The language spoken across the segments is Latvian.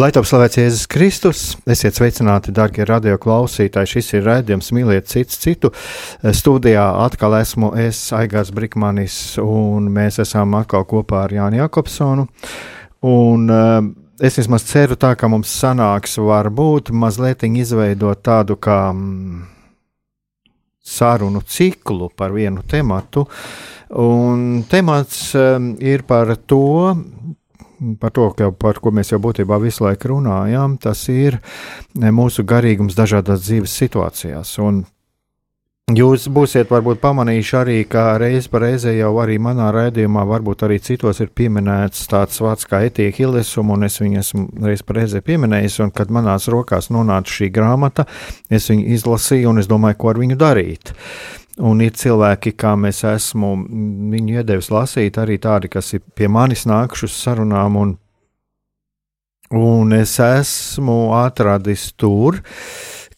Lai top slavēts Jēzus Kristus, esiet sveicināti, darbie radio klausītāji. Šis ir raidījums Mīliet cits citu. Studijā atkal esmu es, Aigars Brikmanis, un mēs esam atkal kopā ar Jānu Jakobsonu. Un, uh, es vismaz ceru tā, ka mums sanāks varbūt mazliet izveidot tādu kā mm, sarunu ciklu par vienu tematu. Un temats um, ir par to, par to, ka, par ko mēs jau būtībā visu laiku runājam, tas ir e, mūsu garīgums dažādās dzīves situācijās. Un Jūs būsiet varbūt pamanījuši arī, ka reiz pa reizē jau arī manā raidījumā, varbūt arī citos ir pieminēts tāds vārds kā etīka hilesum, un es viņu esmu reiz pa reizē pieminējis, un kad manās rokās nonāca šī grāmata, es viņu izlasīju, un es domāju, ko ar viņu darīt. Uh, Un ir cilvēki, kā mēs esmu viņu iedevis lasīt, arī tādi, kas ir pie manis nākuši uz sarunām, un, un es esmu atradis tur,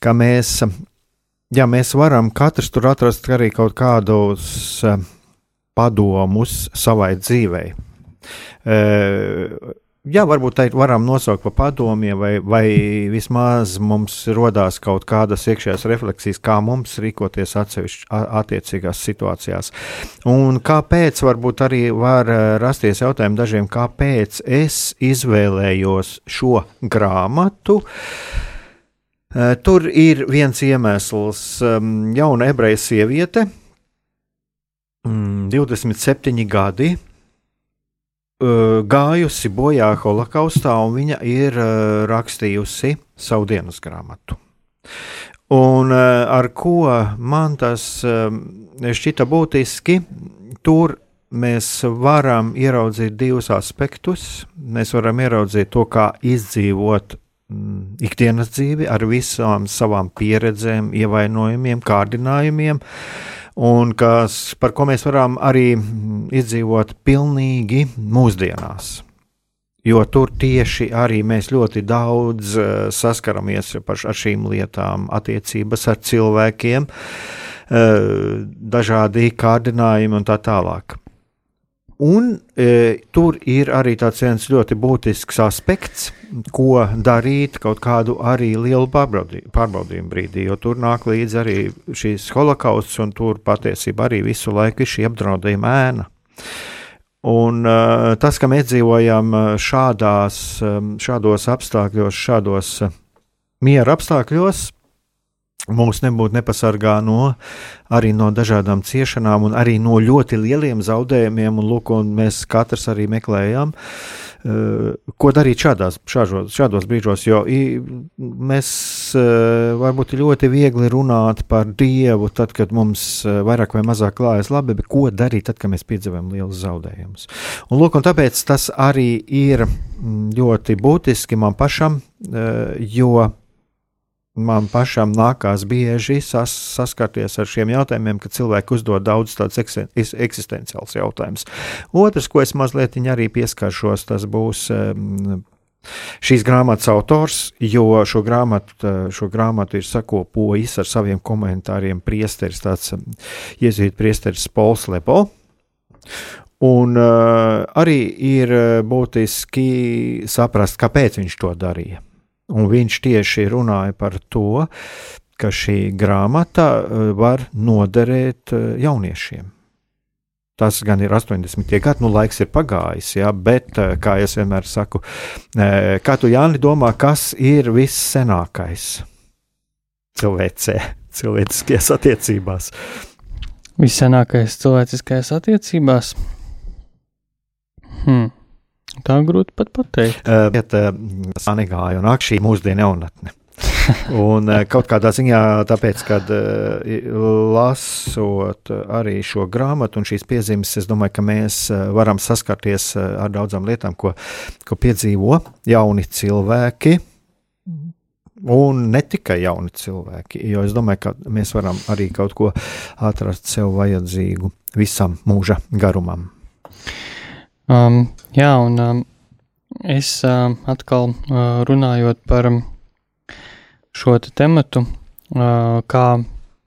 ka mēs, ja mēs varam katrs tur atrast arī kaut kādus eh, padomus savai dzīvei. Jā, varbūt tā varam nosaukt par padomiem, vai, vai vismaz mums radās kaut kādas iekšējās refleksijas, kā mums rīkoties attiecīgās situācijās. Un kāpēc varbūt arī var eh, rasties jautājumi dažiem, kāpēc es izvēlējos šo grāmatu. Eh, tur ir viens iemesls, jauna ebreja sieviete, 27 mm, gadi gājusi bojā holokaustā, un viņa ir rakstījusi savu dienas grāmatu. Un ar ko man tas šķita būtiski, tur mēs varam ieraudzīt divus aspektus. Mēs varam ieraudzīt to, kā izdzīvot ikdienas dzīvi ar visām savām pieredzēm, ievainojumiem, kārdinājumiem. Uh, un kas, par ko mēs varam arī izdzīvot pilnīgi mūsdienās. Jo tur tieši arī mēs ļoti daudz uh, saskaramies ar šīm lietām, attiecības ar cilvēkiem, uh, dažādi kārdinājumi un tā tālāk. Un e, tur ir arī tāds viens ļoti būtisks aspekts, ko darīt kaut kādu arī lielu pārbaudījumu, brīdī, jo tur nāk līdzi arī šīs holokausts, un tur patiesībā arī visu laiku ir šī apdraudējuma ēna. Un uh, tas, ka mēs dzīvojam šādās, šādos apstākļos, šādos miera apstākļos, mūs nebūtu nepasargā no, arī no dažādām ciešanām un arī no ļoti lieliem zaudējumiem. Un, lūk, un mēs katrs arī meklējām, uh, ko darīt šādās, šāžos, šādos brīžos. Jo mēs uh, varbūt ļoti viegli runāt par Dievu, tad, kad mums uh, vairāk vai mazāk klājas labi, bet ko darīt tad, kad mēs piedzīvojam lielus zaudējumus. Un, lūk, un tāpēc tas arī ir mm, ļoti būtiski man pašam, jo man pašam nākās bieži sas, saskarties ar šiem jautājumiem, kad cilvēki uzdod daudz tādus eksistenciāls jautājumus. Otrs, ko es mazliet arī pieskaršos, tas būs. Um, Šīs grāmatas autors, jo šo grāmatu, šo grāmatu ir sakopojis ar saviem komentāriem priesteris, tāds iezīmēts priesteris Pols Lepo. Un uh, arī ir būtiski saprast, kāpēc viņš to darīja. Un viņš tieši runāja par to, ka šī grāmata eh, var noderēt eh, jauniešiem. Tas gan ir 80. gadi, nu laiks ir pagājis, jā, bet, kā es vienmēr saku, kā tu, Jāni, domā, kas ir viss senākais cilvēcē, cilvēciskajās attiecībās? Vissenākais cilvēciskajās attiecībās? Hmm. Tā grūti pat pateikt. Uh, bet, uh, sanigāja un ak šī mūsdienu jaunatne. un kaut kādā ziņā, tāpēc, kad lasot arī šo grāmatu un šīs piezīmes, es domāju, ka mēs varam saskarties ar daudzām lietām, ko, ko piedzīvo jauni cilvēki. Un ne tikai jauni cilvēki, jo es domāju, ka mēs varam arī kaut ko atrast sev vajadzīgu visam mūža garumam. Um, jā, un um, es uh, atkal uh, runājot par um, šo te tematu, kā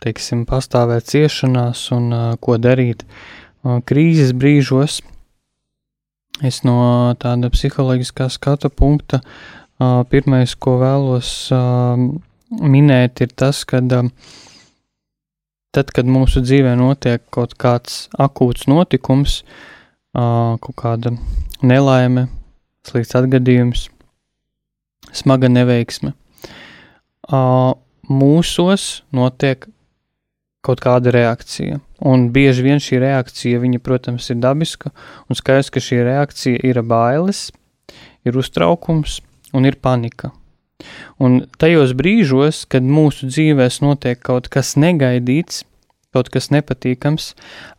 teiksim, pastāvēt ciešanās un ko darīt krīzes brīžos. Es no tāda psiholoģiskā skatu punkta pirmais, ko vēlos minēt, ir tas, ka tad, kad mūsu dzīvē notiek kaut kāds akūts notikums, kaut kāda nelaime, slikts atgadījums, smaga neveiksme, mūsos notiek kaut kāda reakcija. Un bieži vien šī reakcija, viņa, protams, ir dabiska, un skaidrs, ka šī reakcija ir bailes, ir uztraukums un ir panika. Un tajos brīžos, kad mūsu dzīvēs notiek kaut kas negaidīts, kaut kas nepatīkams,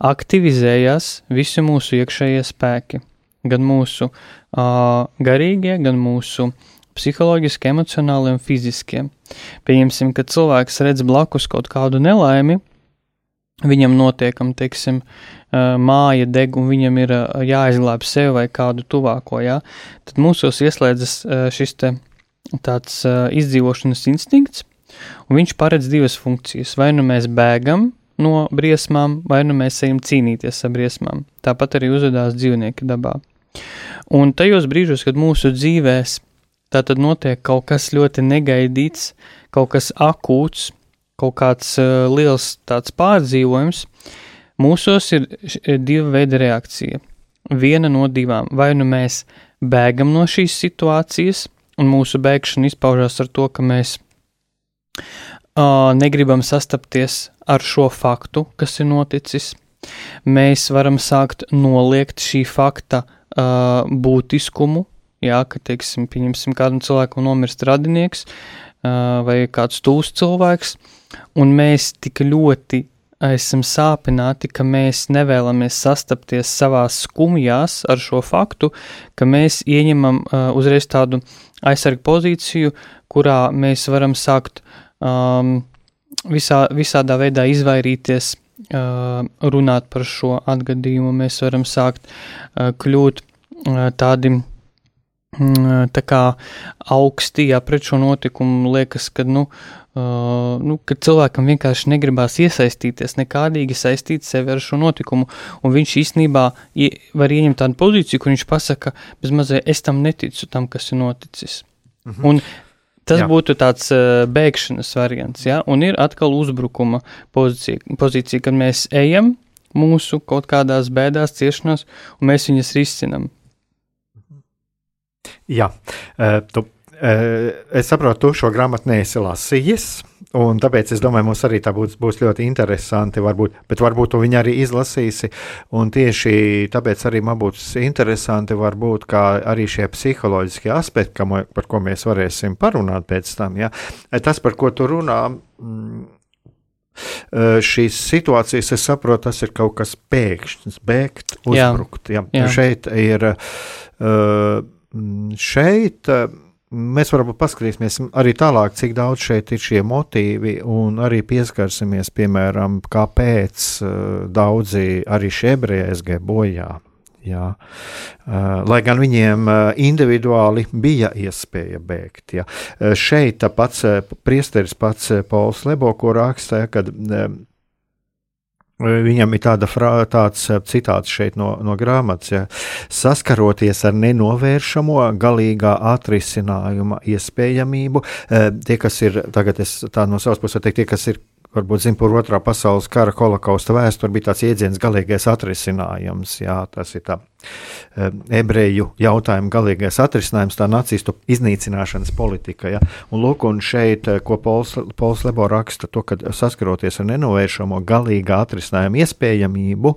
aktivizējas visi mūsu iekšējie spēki. Gan mūsu uh, garīgie, gan mūsu psiholoģiski, emocionāli un fiziski. Pieņemsim, ka cilvēks redz blakus kaut kādu nelaimi, viņam notiekam, teiksim, māja deg un viņam ir jāizglāb sevi vai kādu tuvāko, jā, tad mūsos ieslēdzas šis te tāds izdzīvošanas instinkts, un viņš paredz divas funkcijas. Vai nu mēs bēgam no briesmām, vai nu mēs ejam cīnīties ar briesmām. Tāpat arī uzvedās dzīvnieki dabā. Un tajos brīžos, kad mūsu dzīvēs Tā tad notiek kaut kas ļoti negaidīts, kaut kas akūts, kaut kāds uh, liels tāds pārdzīvojums. Mūsos ir, diva veida reakcija. Viena no divām. Vai nu mēs bēgam no šīs situācijas, un mūsu bēgšana izpaužās ar to, ka mēs uh, negribam sastapties ar šo faktu, kas ir noticis. Mēs varam sākt noliegt šī fakta uh, būtiskumu, Jā, ka, teiksim, pieņemsim, kādam cilvēkam nomirst radinieks vai kāds tūs cilvēks, un mēs tik ļoti esam sāpināti, ka mēs nevēlamies sastapties savā skumjās ar šo faktu, ka mēs ieņemam uh, uzreiz tādu aizsargu pozīciju, kurā mēs varam sākt um, visā, visādā veidā izvairīties, uh, runāt par šo atgadījumu, mēs varam sākt uh, kļūt uh, tādi tā kā augstī pret šo notikumu liekas, ka, nu, uh, nu, ka cilvēkam vienkārši negribās iesaistīties, nekādīgi saistīt sevi ar šo notikumu, un viņš īstenībā ie, var ieņemt tādu pozīciju, kur viņš pasaka, bez mazliet es tam neticu, tam, kas ir noticis. Mhm. Un Tas jā. būtu tāds uh, bēgšanas variants, ja? un ir atkal uzbrukuma pozīcija, pozīcija, kad mēs ejam mūsu kaut kādās bēdās, ciešanās, un mēs viņas risinām. Jā, uh, tu, es saprotu, tu šo grāmatu neesi lasījis. Un tāpēc es domāju, mums arī tā būs, būs ļoti interesanti. Varbūt, bet varbūt tu viņu arī izlasīsi. Un tieši tāpēc arī man būs interesanti, varbūt, kā arī šie psiholoģiskie aspekti, kam, par ko mēs varēsim parunāt pēc tam. Ja? Tas, par ko tu runā. Mm, šīs situācijas, es saprotu, tas ir kaut kas pēkšņs, bēgt, uzbrukt. Jā, jā. Jā. Šeit ir Mm, šeit eh, mēs varam paskatīties arī tālāk, cik daudz šeit ir šie motīvi, un arī pieskarsimies, piemēram, kāpēc eh, daudzi arī šie ebreji aizgāja bojā. Jā. Uh, lai gan viņiem uh, individuāli bija iespēja bēgt. Jā. Uh, šeit pats priesteris, pats Pols Lebo, ko rakstīja, kad Viņam ir tāda frā, tāds eh, citāts šeit no, no grāmatas, ja? Saskaroties ar nenovēršamo galīgā atrisinājuma iespējamību, eh, tie, kas ir, tagad es tā no savas puses teiktu, tie, kas ir varbūt zina par otrā pasaules kara holokausta vēsturi, bija tāds jēdziens galīgais atrisinājums. Jā, tas ir tā e, ebreju jautājuma galīgais atrisinājums, tā nacistu iznīcināšanas politika. Ja? Un lūk, un šeit, e, ko Pols, Pols Lebo raksta, to, ka saskaroties ar nenovēršamo galīgā atrisinājuma iespējamību,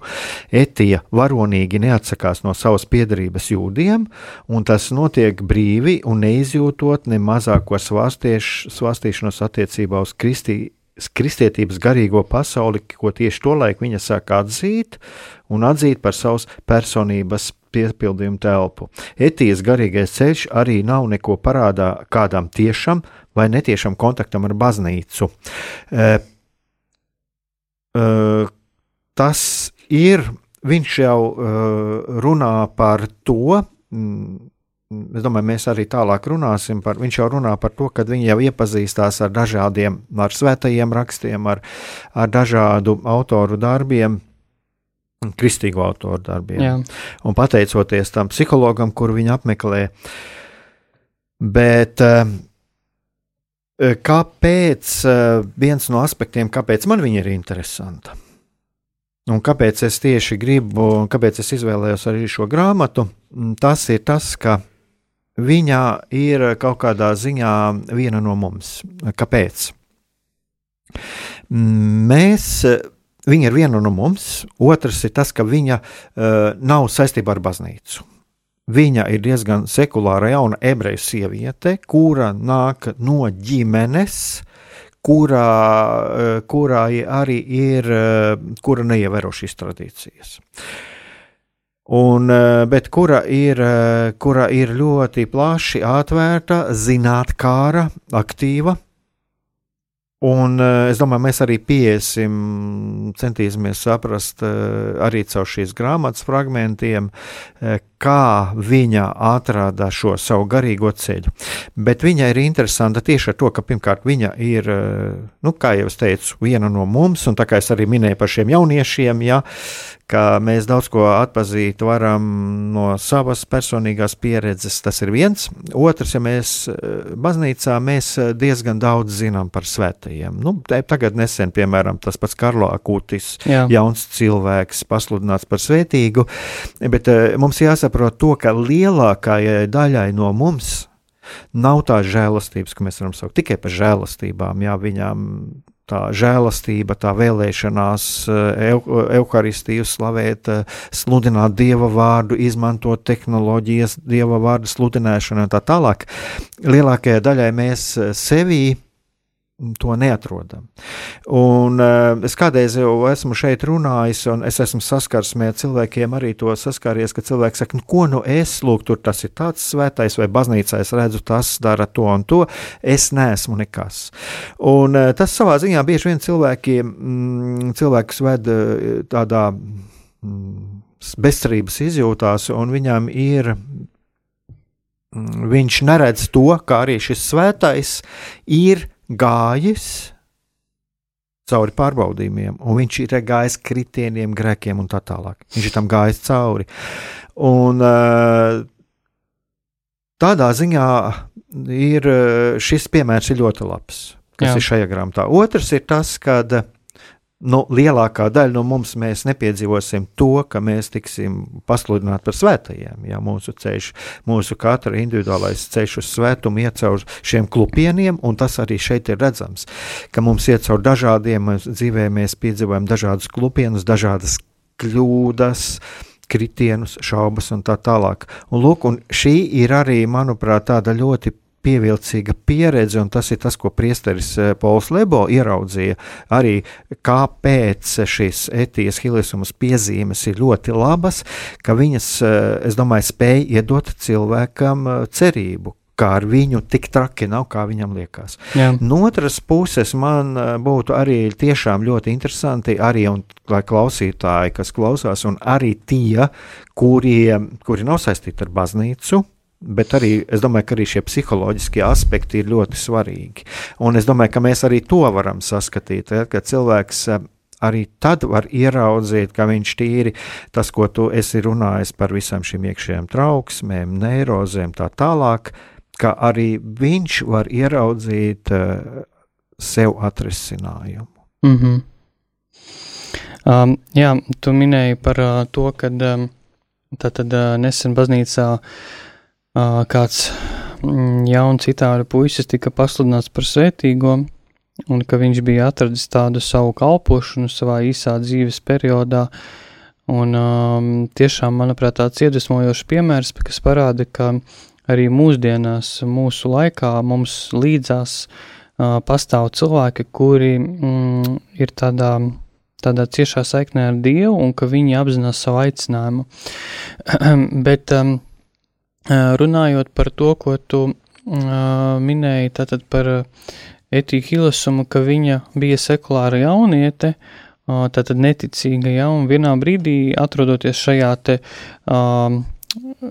etija varonīgi neatsakās no savas piedarības jūdiem, un tas notiek brīvi un neizjūtot ne mazāko svārstīšanos attiecībā uz kristību kristietības garīgo pasauli, ko tieši tolaik viņa sāk atzīt un atzīt par savas personības piepildījumu telpu. Etijas garīgais ceļš arī nav neko parādā kādam tiešam vai netiešam kontaktam ar baznīcu. E, e, tas ir, viņš jau e, runā par to, Es domāju, mēs arī tālāk runāsim par. Viņš jau runā par to, ka viņi jau iepazīstās ar dažādiem, ar svētajiem rakstiem, ar, ar dažādu autoru darbiem, kristīgo autoru darbiem. Jā. Un pateicoties tam psihologam, kuru viņi apmeklē. Bet eh, kāpēc eh, viens no aspektiem, kāpēc man viņa ir interesanta? Un kāpēc es tieši gribu, kāpēc es izvēlējos arī šo grāmatu? Tas ir tas, ka viņa ir kaut kādā ziņā viena no mums. Kāpēc? Mēs, viņa ir viena no mums, otrs ir tas, ka viņa uh, nav saistībā ar baznīcu. Viņa ir diezgan sekulāra jauna ebreju sieviete, kura nāk no ģimenes, kurā, uh, kurā arī ir, uh, kura neievēro šīs tradīcijas. Uh, Un, eh, bet kura ir, eh, kura ir ļoti plaši atvērta, zinātnāra, aktīva. Un eh, es domāju, mēs arī piesim, centīsimies saprast arī caur šīs grāmatas fragmentiem, kā viņa atrada šo savu garīgo ceļu. Bet viņa ir interesanta tieši ar to, ka pirmkārt viņa ir, nu, kā jau es teicu, viena no mums, un tā kā es arī minēju par šiem jauniešiem, ja, ka mēs daudz ko atpazīt varam no savas personīgās pieredzes. Tas ir viens. Otrs, ja mēs eh, baznīcā mēs eh, diezgan daudz zinām par svētajiem. Nu, tagad nesen, piemēram, tas pats Karlo Akutis, Jā. jauns cilvēks, pasludināts par svētīgu, bet eh, mums jāsaprot to, ka lielākajai daļai no mums nav tā žēlastības, ka mēs varam saukt tikai par žēlastībām. Jā, viņām tā žēlastība, tā vēlēšanās evaharistiju slavēt, eh, sludināt dieva vārdu, izmantot tehnoloģijas, dieva vārdu sludināšanu un tā tālāk. Lielākajai daļai mēs eh, sevī to neatrodam. Un, uh, es kādreiz jau esmu šeit runājis, un es esmu saskarsmē ar cilvēkiem, arī to saskāries, ka cilvēks saka, nu, ko nu es, lūk, tur tas ir tāds svētais, vai baznīcā es redzu, tas dara to un to, es neesmu nekas. Un uh, tas savā ziņā bieži vien cilvēkiem, mm, cilvēks ved uh, tādā mm, bezcerības izjūtās, un viņam ir mm, viņš neredz to, kā arī šis svētais ir gājis cauri pārbaudījumiem, un viņš ir gājis kritieniem, grēkiem un tā tālāk. Viņš ir tam gājis cauri. Un, eh, tādā ziņā ir šis piemērs ir ļoti labs, kas Jā. ir šajā grāmatā. Otrs ir tas, kad nu, lielākā daļa no mums nepiedzīvosim to, ka mēs tiksim pasludināti par svētajiem. Ja, mūsu ceļš, mūsu katra individuālais ceļš uz svētumu iet caur šiem klupieniem, un tas arī šeit ir redzams, ka mums iet caur dažādiem dzīvē, mēs piedzīvojam dažādus klupienus, dažādas kļūdas kritienus, šaubas un tā tālāk. Un, lūk, un šī ir arī, manuprāt, tāda ļoti pievilcīga pieredze, un tas ir tas, ko priesteris eh, Pols Lebo ieraudzīja. Arī kāpēc šīs etijas hilisumas piezīmes ir ļoti labas, ka viņas, eh, es domāju, spēj iedot cilvēkam eh, cerību, kā ar viņu tik traki nav, kā viņam liekas. Jā. No otras puses, man būtu arī tiešām ļoti interesanti, arī un, klausītāji, kas klausās, un arī tie, kuri, kuri nav saistīti ar baznīcu, Bet arī es domāju, ka arī šie psiholoģiskie aspekti ir ļoti svarīgi. Un es domāju, ka mēs arī to varam saskatīt, ja, ka cilvēks eh, arī tad var ieraudzīt, ka viņš tīri tas, ko tu esi runājis par visām šīm iekšējām trauksmēm, neirozēm, tā tālāk, ka arī viņš var ieraudzīt uh, sev atrisinājumu. Mm -hmm. um, jā, tu minēji par uh, to, ka um, tātad uh, nesen baznīcā uh, kāds mm, jauns itāļu puisis tika pasludināts par svētīgo, un ka viņš bija atradis tādu savu kalpošanu savā īsā dzīves periodā. Un, um, tiešām, manuprāt, tāds iedvesmojošs piemērs, kas parāda, ka arī mūsdienās, mūsu laikā mums līdzās uh, pastāv cilvēki, kuri mm, ir tādā, tādā ciešā saiknē ar Dievu un ka viņi apzinās savu aicinājumu. Bet um, runājot par to, ko tu minēji, tātad par Etiju Hilasumu, ka viņa bija sekulāra jauniete, tātad neticīga, ja, un vienā brīdī atrodoties šajā te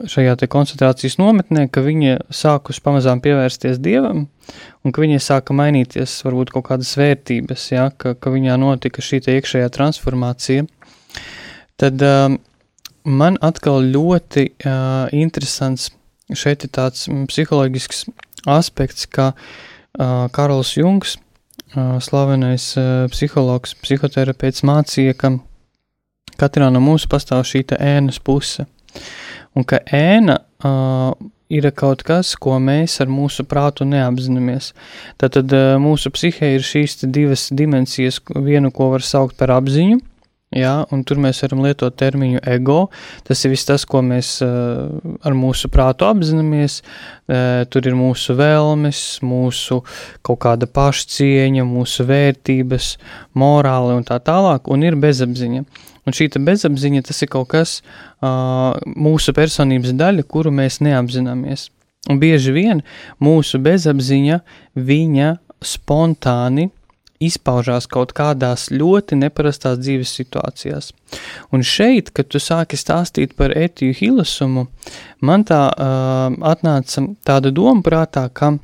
šajā koncentrācijas nometnē, ka viņa sākus pamazām pievērsties dievam, un ka viņai sāka mainīties varbūt kaut kādas vērtības, ja, ka, ka viņā notika šī iekšējā transformācija, tad uh, man atkal ļoti uh, interesants šeit ir tāds psiholoģisks aspekts, ka uh, Karls Jungs, uh, slavenais uh, psihologs, psihoterapeits mācīja, ka katrā no mūsu pastāv šī ēnas puse un ka ēna uh, ir kaut kas, ko mēs ar mūsu prātu neapzināmies. Tātad uh, mūsu psihē ir šīs divas dimensijas, vienu, ko var saukt par apziņu, jā, un tur mēs varam lietot terminu ego. Tas ir viss tas, ko mēs uh, ar mūsu prātu apzināmies. Uh, tur ir mūsu vēlmes, mūsu kaut kāda pašcieņa, mūsu vērtības, morāli un tā tālāk, un ir bezapziņa. Un šī bezapziņa tas ir kaut kas uh, mūsu personības daļa, kuru mēs neapzināmies. Un bieži vien mūsu bezapziņa viņa spontāni izpaužās kaut kādās ļoti neparastās dzīves situācijās. Un šeit, kad tu sāki stāstīt par etiju hilasumu, man tā uh, atnāca tāda doma prātā, ka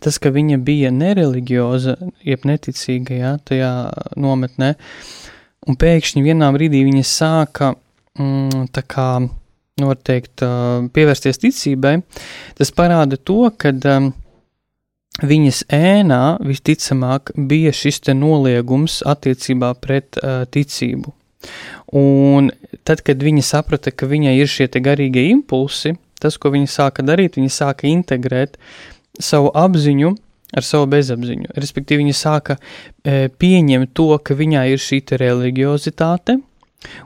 tas, ka viņa bija nereliģioza, jeb neticīga, jā, tajā nometnē, uh, un pēkšņi vienā brīdī viņa sāka mm, tā kā, nu, var teikt, pievērsties ticībai, tas parāda to, ka um, viņas ēnā visticamāk bija šis te noliegums attiecībā pret uh, ticību. Un tad, kad viņa saprata, ka viņai ir šie garīgie impulsi, tas, ko viņa sāka darīt, viņa sāka integrēt savu apziņu ar savu bezapziņu. Respektīvi, viņa sāka e, pieņemt to, ka viņai ir šī religiozitāte,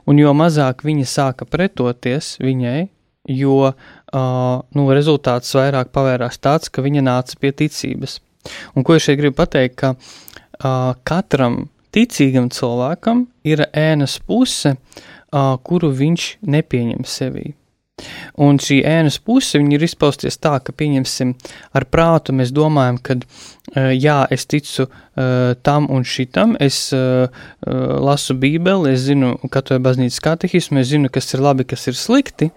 un jo mazāk viņa sāka pretoties viņai, jo uh, nu, rezultāts vairāk pavērās tāds, ka viņa nāca pie ticības. Un ko es šeit gribu pateikt, ka uh, katram ticīgam cilvēkam ir ēnas puse, uh, kuru viņš nepieņem sevī. Un šī ēnas puse ir izpausties tā, ka, pieņemsim, ar prātu mēs domājam, ka, uh, jā, es ticu uh, tam un šitam, es uh, uh, lasu Bībeli, es zinu katru baznīcas katehismu, es zinu, kas ir labi, kas ir slikti,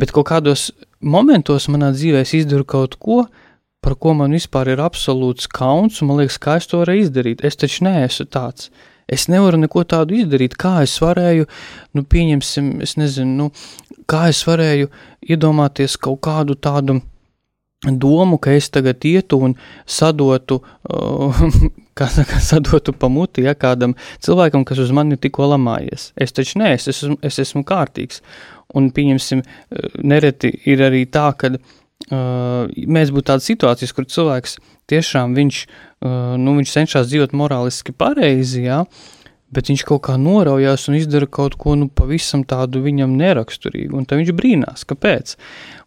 bet kaut kādos momentos manā dzīvē es izdaru kaut ko, par ko man vispār ir absolūts kauns, un man liekas, kā es to varēju izdarīt. Es taču neesmu tāds. Es nevaru neko tādu izdarīt, kā es varēju, nu, pieņemsim, es nezinu, nu, kā es varēju iedomāties kaut kādu tādu domu, ka es tagad ietu un sadotu, uh, kā saka, sadotu pamuti, ja kādam cilvēkam, kas uz mani tikko lamājies. Es taču nē, es esmu, es esmu kārtīgs. Un, pieņemsim, uh, nereti ir arī tā, ka uh, mēs būtu tādas situācijas, kur cilvēks tiešām viņš, uh, nu, viņš cenšas dzīvot morāliski pareizi, jā, bet viņš kaut kā noraujās un izdara kaut ko nu, pavisam tādu viņam neraksturīgu. Un tad viņš brīnās, kāpēc.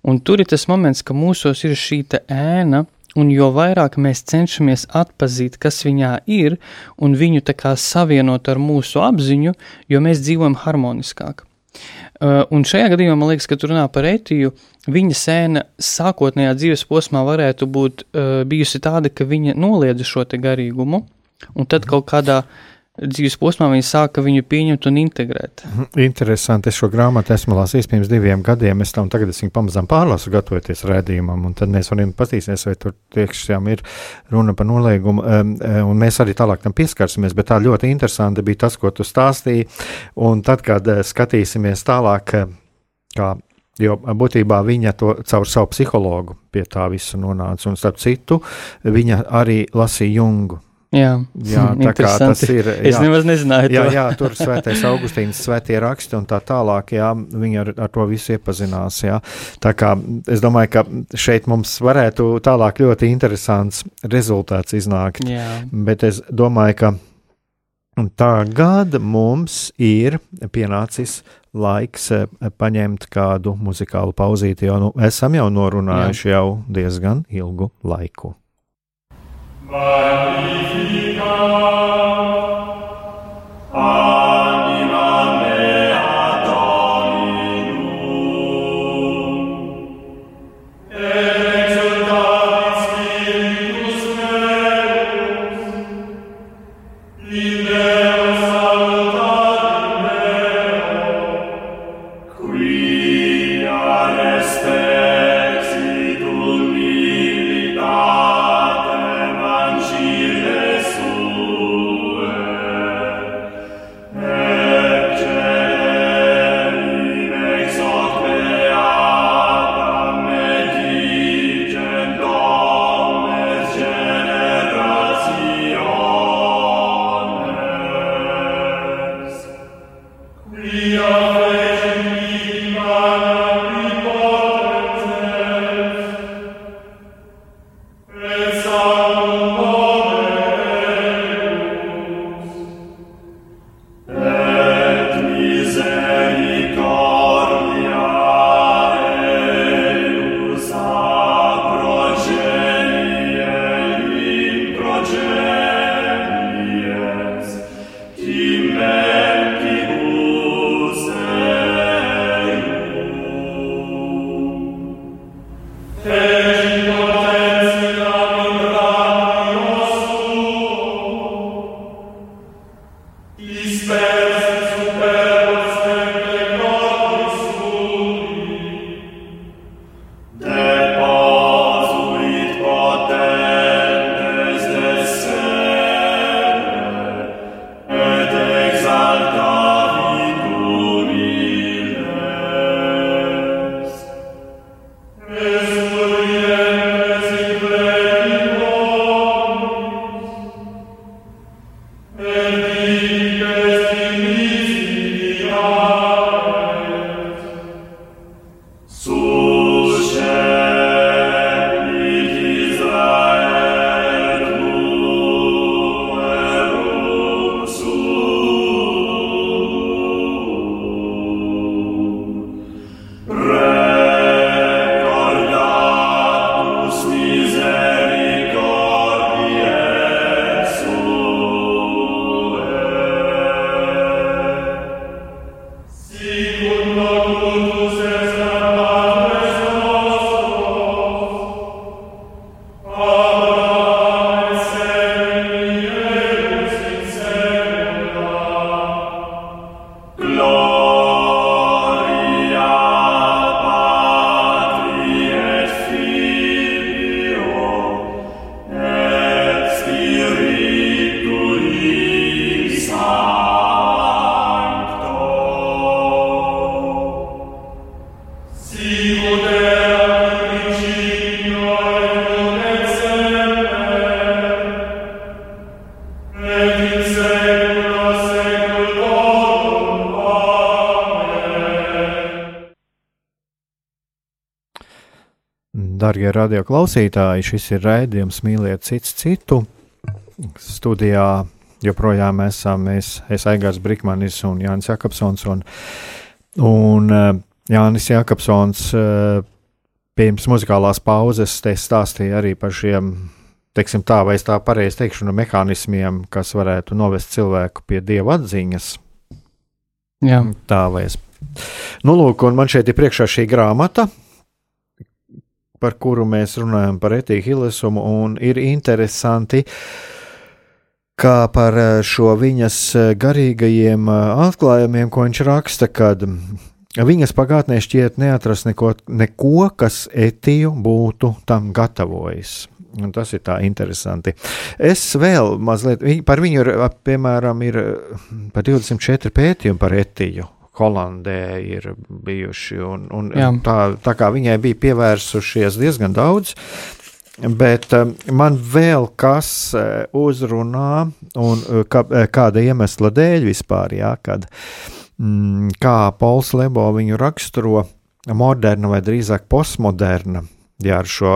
Un tur ir tas moments, ka mūsos ir šī ēna. Un jo vairāk mēs cenšamies atzīt, kas viņā ir, un viņu tā kā savienot ar mūsu apziņu, jo mēs dzīvojam harmoniskāk. Uh, un šajā gadījumā man liekas, ka tur runā par etiju. Viņa sēna sākotnējā dzīves posmā varētu būt uh, bijusi tāda, ka viņa noliedza šo garīgumu, un tad kaut kādā uh, dzīves posmā viņi sāka viņu pieņemt un integrēt. Mhm, interesanti. Es šo grāmatu esmu lasījis pirms diviem gadiem. Es tam tagad es viņu pamazām pārlasu, gatavoties redzējumam, un tad mēs varam paskatīties, vai tur tiešām ir runa par noliegumu. Un mēs arī tālāk tam pieskarsimies, bet tā ļoti interesanti bija tas, ko tu stāstīji. Un tad, kad eh, skatīsimies tālāk, eh, kā Jo būtībā viņa to caur savu psihologu pie tā visu nonāca. Un starp citu, viņa arī lasīja Jungu Jā, Jā, tā kā tas ir. Es jā. nemaz nezināju Jā, jā, tur ir svētais Augustīns, svētie raksti un tā tālāk. Jā, viņi ar, ar to visu iepazinās. Jā. Tā kā es domāju, ka šeit mums varētu tālāk ļoti interesants rezultāts iznākt. Jā. Bet es domāju, ka tagad mums ir pienācis laiks eh, paņemt kādu muzikālu pauzīti, jo nu, esam jau norunājuši Jā. jau diezgan ilgu laiku. magnificat. Hey. Darbie radioklausītāji, šis ir raidījums Mīliet cits citu. Studijā joprojām esam mēs, es Aigars Brikmanis un Jānis Jakobsons. Un, un eh, Jānis Jakobsons eh, pirms muzikālās pauzes te stāstīja arī par šiem, teiksim tā, vai es tā pareizi teikšu, no mehānismiem, kas varētu novest cilvēku pie dieva atziņas. Jā. Tā lai es. Nu, lūk, un man šeit ir priekšā šī grāmata, par kuru mēs runājam par etīku Hillesumu, un ir interesanti, kā par eh, šo viņas eh, garīgajiem eh, atklājumiem, ko viņš raksta, kad viņas pagātnē šķiet neatrast neko, neko kas etiju būtu tam gatavojis. Un tas ir tā interesanti. Es vēl mazliet par viņu, ir, piemēram, ir par 24 pētījumu par etiju. Holandē ir bijuši. Un, un Jā. tā, tā kā viņai bija pievērsušies diezgan daudz Bet man vēl kas uzrunā, un kā, kāda iemesla dēļ vispār, jā, kad mm, kā Pols Lebo viņu raksturo moderna vai drīzāk postmoderna. Jā, ar šo,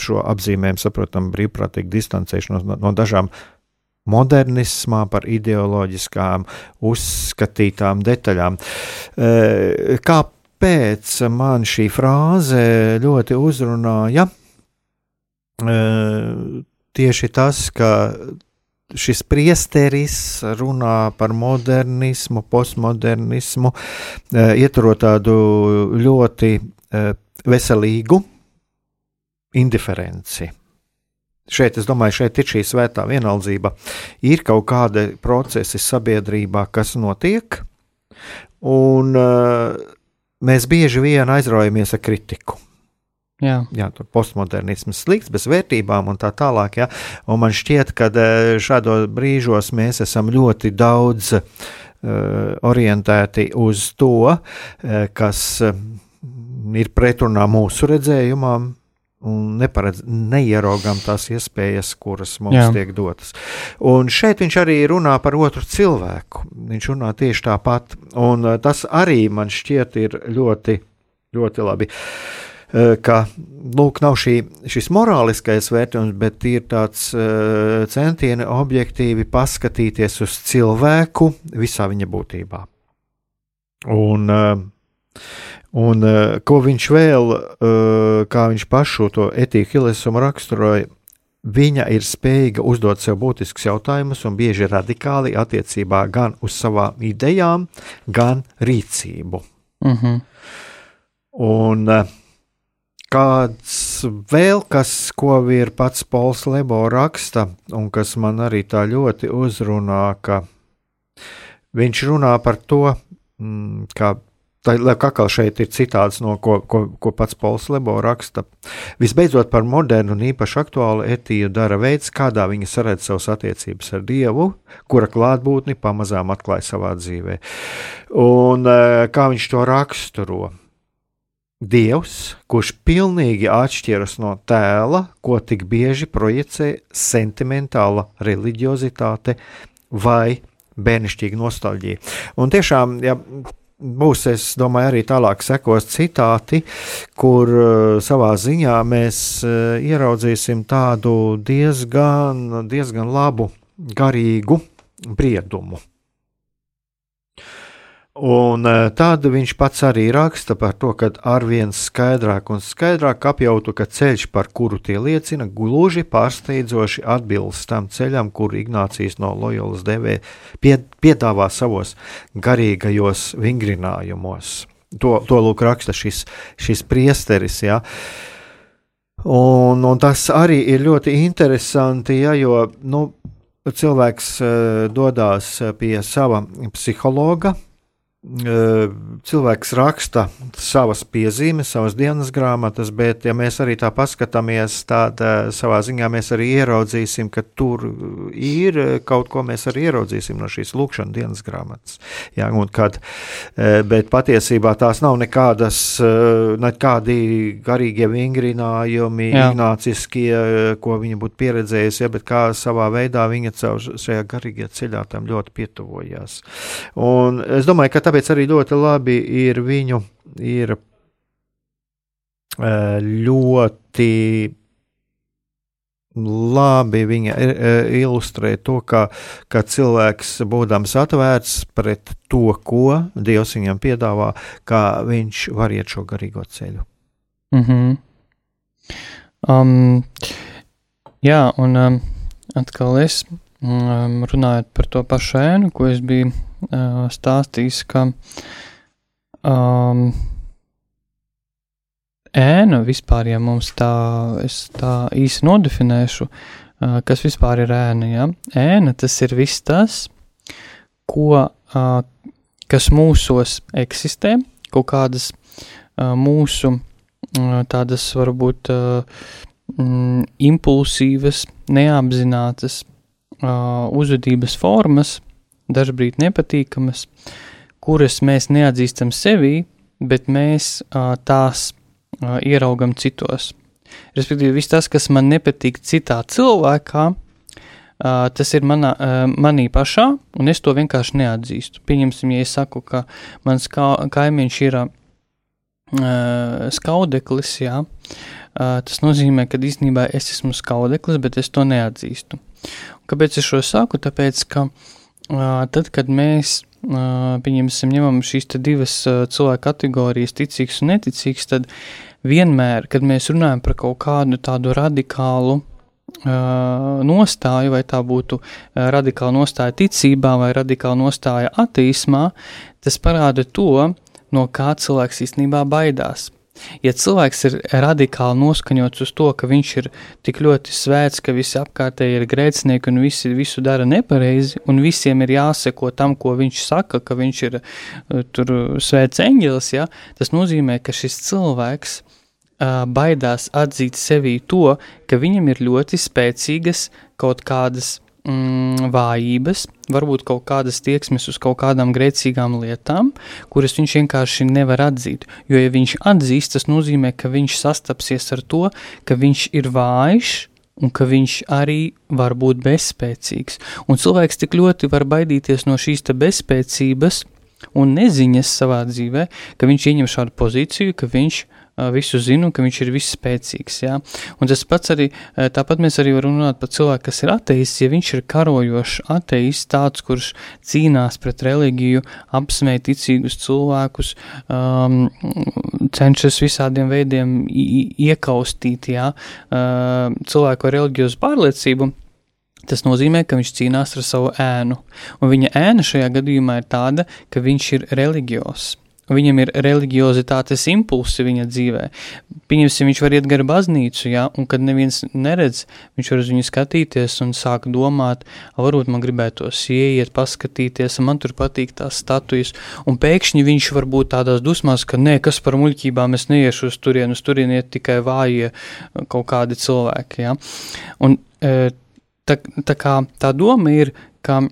šo apzīmējumu saprotam brīvprātīgu distancēšanos no, no dažām modernismā par ideoloģiskām uzskatītām detaļām. Kāpēc man šī frāze ļoti uzrunāja? Tieši tas, ka šis priesteris runā par modernismu, postmodernismu, ieturot tādu ļoti veselīgu indiferenci šeit, es domāju, šeit ir šī svētā vienaldzība. Ir kaut kādi procesi sabiedrībā, kas notiek, un uh, mēs bieži vien aizraujamies ar kritiku. Jā, jā tur postmodernisms slikts, bez vērtībām un tā tālāk. Jā. Un man šķiet, ka eh, šādos brīžos mēs esam ļoti daudz uh, orientēti uz to, uh, kas uh, ir pretrunā mūsu redzējumam, un neparedz, neieraugām tās iespējas, kuras mums Jā. tiek dotas. Un šeit viņš arī runā par otru cilvēku. Viņš runā tieši tāpat, un uh, tas arī man šķiet ir ļoti, ļoti labi. Uh, ka lūk, nav šī, šis morāliskais vērtējums, bet ir tāds uh, centieni objektīvi paskatīties uz cilvēku visā viņa būtībā. Un, uh, Un uh, ko viņš vēl, uh, kā viņš pašu to etiku Hilesumu raksturoja, viņa ir spējīga uzdot sev būtiskus jautājumus un bieži radikāli attiecībā gan uz savām idejām, gan rīcību. Uh mhm. -huh. Un uh, kāds vēl kas, ko ir pats Pols Lebo raksta, un kas man arī tā ļoti uzrunā, ka viņš runā par to, mm, kā Tā ir atkal šeit ir citāds, no ko, ko, ko pats Pols Lebo raksta. Visbeidzot, par modernu un īpaši aktuālu etiju dara veids, kādā viņa saredz savas attiecības ar Dievu, kura klātbūtni pamazām atklāja savā dzīvē. Un eh, kā viņš to raksturo? Dievs, kurš pilnīgi atšķiras no tēla, ko tik bieži projicē sentimentāla reliģiozitāte vai bērnišķīga nostalģija. Un tiešām, ja būs, es domāju, arī tālāk sekos citāti, kur uh, savā ziņā mēs uh, ieraudzīsim tādu diezgan, diezgan labu garīgu briedumu. Un e, tad viņš pats arī raksta par to, ka arvien skaidrāk un skaidrāk apjautu, ka ceļš, par kuru tie liecina, gluži pārsteidzoši atbilst tam ceļam, kuru Ignācijas no Loyolas devē piedāvā savos garīgajos vingrinājumos. To, to lūk raksta šis, šis priesteris. Ja. Un, un tas arī ir ļoti interesanti, ja, jo nu, cilvēks uh, dodas pie sava psihologa, cilvēks raksta savas piezīmes, savas dienas grāmatas, bet, ja mēs arī tā paskatāmies, tad savā ziņā mēs arī ieraudzīsim, ka tur ir kaut ko mēs arī ieraudzīsim no šīs lūkšanas dienas grāmatas. Jā, kad, bet patiesībā tās nav nekādas, nekādi garīgie vingrinājumi, Jā. ignāciskie, ko viņa būtu pieredzējusi, ja, bet kā savā veidā viņa caur šajā garīgajā ceļā tam ļoti pietuvojās. Un es domāju, ka tāpēc arī ļoti labi ir viņu ir ļoti labi viņa ilustrē to, ka, ka cilvēks, būdams atvērts pret to, ko Dievs viņam piedāvā, kā viņš var iet šo garīgo ceļu. Mm -hmm. um, jā, un um, atkal es um, runājot par to pašu ēnu, ko es biju uh, stāstījis, ka um, ēna vispār, ja mums tā, es tā īsi nodefinēšu, uh, kas vispār ir ēna, ja? ēna tas ir viss tas, ko, uh, kas mūsos eksistē, kaut kādas uh, mūsu uh, tādas varbūt uh, impulsīvas, neapzinātas uh, uzvedības formas, dažkārt nepatīkamas, kuras mēs neatzīstam sevī, bet mēs uh, tās uh, ieraugam citos. Respektīvi, viss tas, kas man nepatīk citā cilvēkā, uh, tas ir manā, uh, manī pašā, un es to vienkārši neatzīstu. Pieņemsim, ja es saku, ka mans ka kaimiņš ir uh, skaudeklis, jā, uh, tas nozīmē, ka īstenībā es esmu skaudeklis, bet es to neatzīstu. Un kāpēc es šo saku? Tāpēc, ka uh, tad, kad mēs pieņemsim, ņemam šīs divas cilvēku kategorijas, ticīgs un neticīgs, tad vienmēr, kad mēs runājam par kaut kādu tādu radikālu nostāju, vai tā būtu radikāla nostāja ticībā vai radikāla nostāja ateismā, tas parāda to, no kā cilvēks īstenībā baidās. Ja cilvēks ir radikāli noskaņots uz to, ka viņš ir tik ļoti svēts, ka visi apkārtēji ir grēcinieki un visi visu dara nepareizi, un visiem ir jāseko tam, ko viņš saka, ka viņš ir uh, tur svēts eņģelis, ja, tas nozīmē, ka šis cilvēks uh, baidās atzīt sevī to, ka viņam ir ļoti spēcīgas kaut kādas mm, vājības, varbūt kaut kādas tieksmes uz kaut kādām grēcīgām lietām, kuras viņš vienkārši nevar atzīt. Jo, ja viņš atzīst, tas nozīmē, ka viņš sastapsies ar to, ka viņš ir vājš. Un ka viņš arī var būt bezspēcīgs. Un cilvēks tik ļoti var baidīties no šīs bezspēcības un neziņas savā dzīvē, ka viņš ieņem šādu pozīciju, ka viņš uh, visu zinu, ka viņš ir visspēcīgs. Ja? Un tas pats arī, tāpat mēs arī varam runāt par cilvēku, kas ir ateists, ja viņš ir karojošs ateists, tāds, kurš cīnās pret reliģiju, apsmēj ticīgus cilvēkus, um, cenšas visādiem veidiem iekaustīt ja? uh, cilvēku ar reliģiozu pārliecību. Tas nozīmē, ka viņš cīnās ar savu ēnu, un viņa ēna šajā gadījumā ir tāda, ka viņš ir reliģios. Viņam ir religiozitātes impulsi viņa dzīvē. Pieņemsim, viņš var iet gar baznīcu, ja, un kad neviens neredz, viņš var uz viņu skatīties un sāk domāt, varbūt man gribētos ieiet, paskatīties, man tur patīk tās statujas, un pēkšņi viņš var būt tādās dusmās, ka nē, kas par muļķībām es neiešu uz turienu, uz turienu iet tikai vājie kaut kādi cilvēki, ja. Un e, tā, tā kā tā doma ir, ka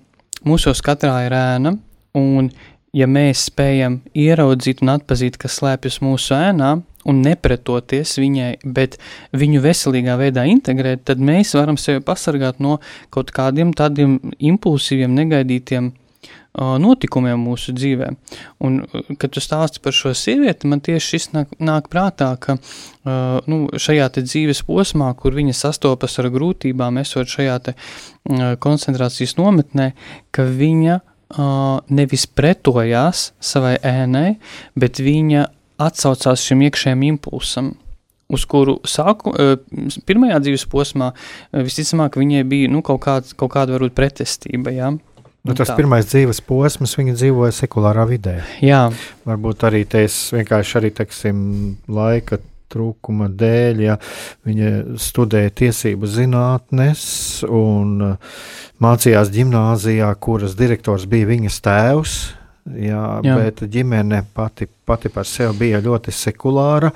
mūsos katrā ir ēna, un ja mēs spējam ieraudzīt un atpazīt, kas slēpjas mūsu ēnā, un nepretoties viņai, bet viņu veselīgā veidā integrēt, tad mēs varam sevi pasargāt no kaut kādiem tādiem impulsīviem, negaidītiem notikumiem mūsu dzīvē. Un, kad tu stāsti par šo sievieti, man tieši šis nāk, nāk prātā, ka uh, nu, šajā dzīves posmā, kur viņa sastopas ar grūtībām, esot šajā te, uh, koncentrācijas nometnē, ka viņa uh, nevis pretojās savai ēnai, bet viņa atsaucās šim iekšējam impulsam, uz kuru sāku, uh, pirmajā dzīves posmā uh, visticamāk viņai bija nu, kaut, kāds, kaut kāda varbūt pretestība. Ja? Nu, tas tā. pirmais dzīves posms, viņa dzīvoja sekulārā vidē. Jā. Varbūt arī tas vienkārši arī, teiksim, laika trūkuma dēļ, ja viņa studēja tiesību zinātnes un uh, mācījās gimnāzijā, kuras direktors bija viņas tēvs. Jā, jā. Bet ģimene pati, pati par sevi bija ļoti sekulāra.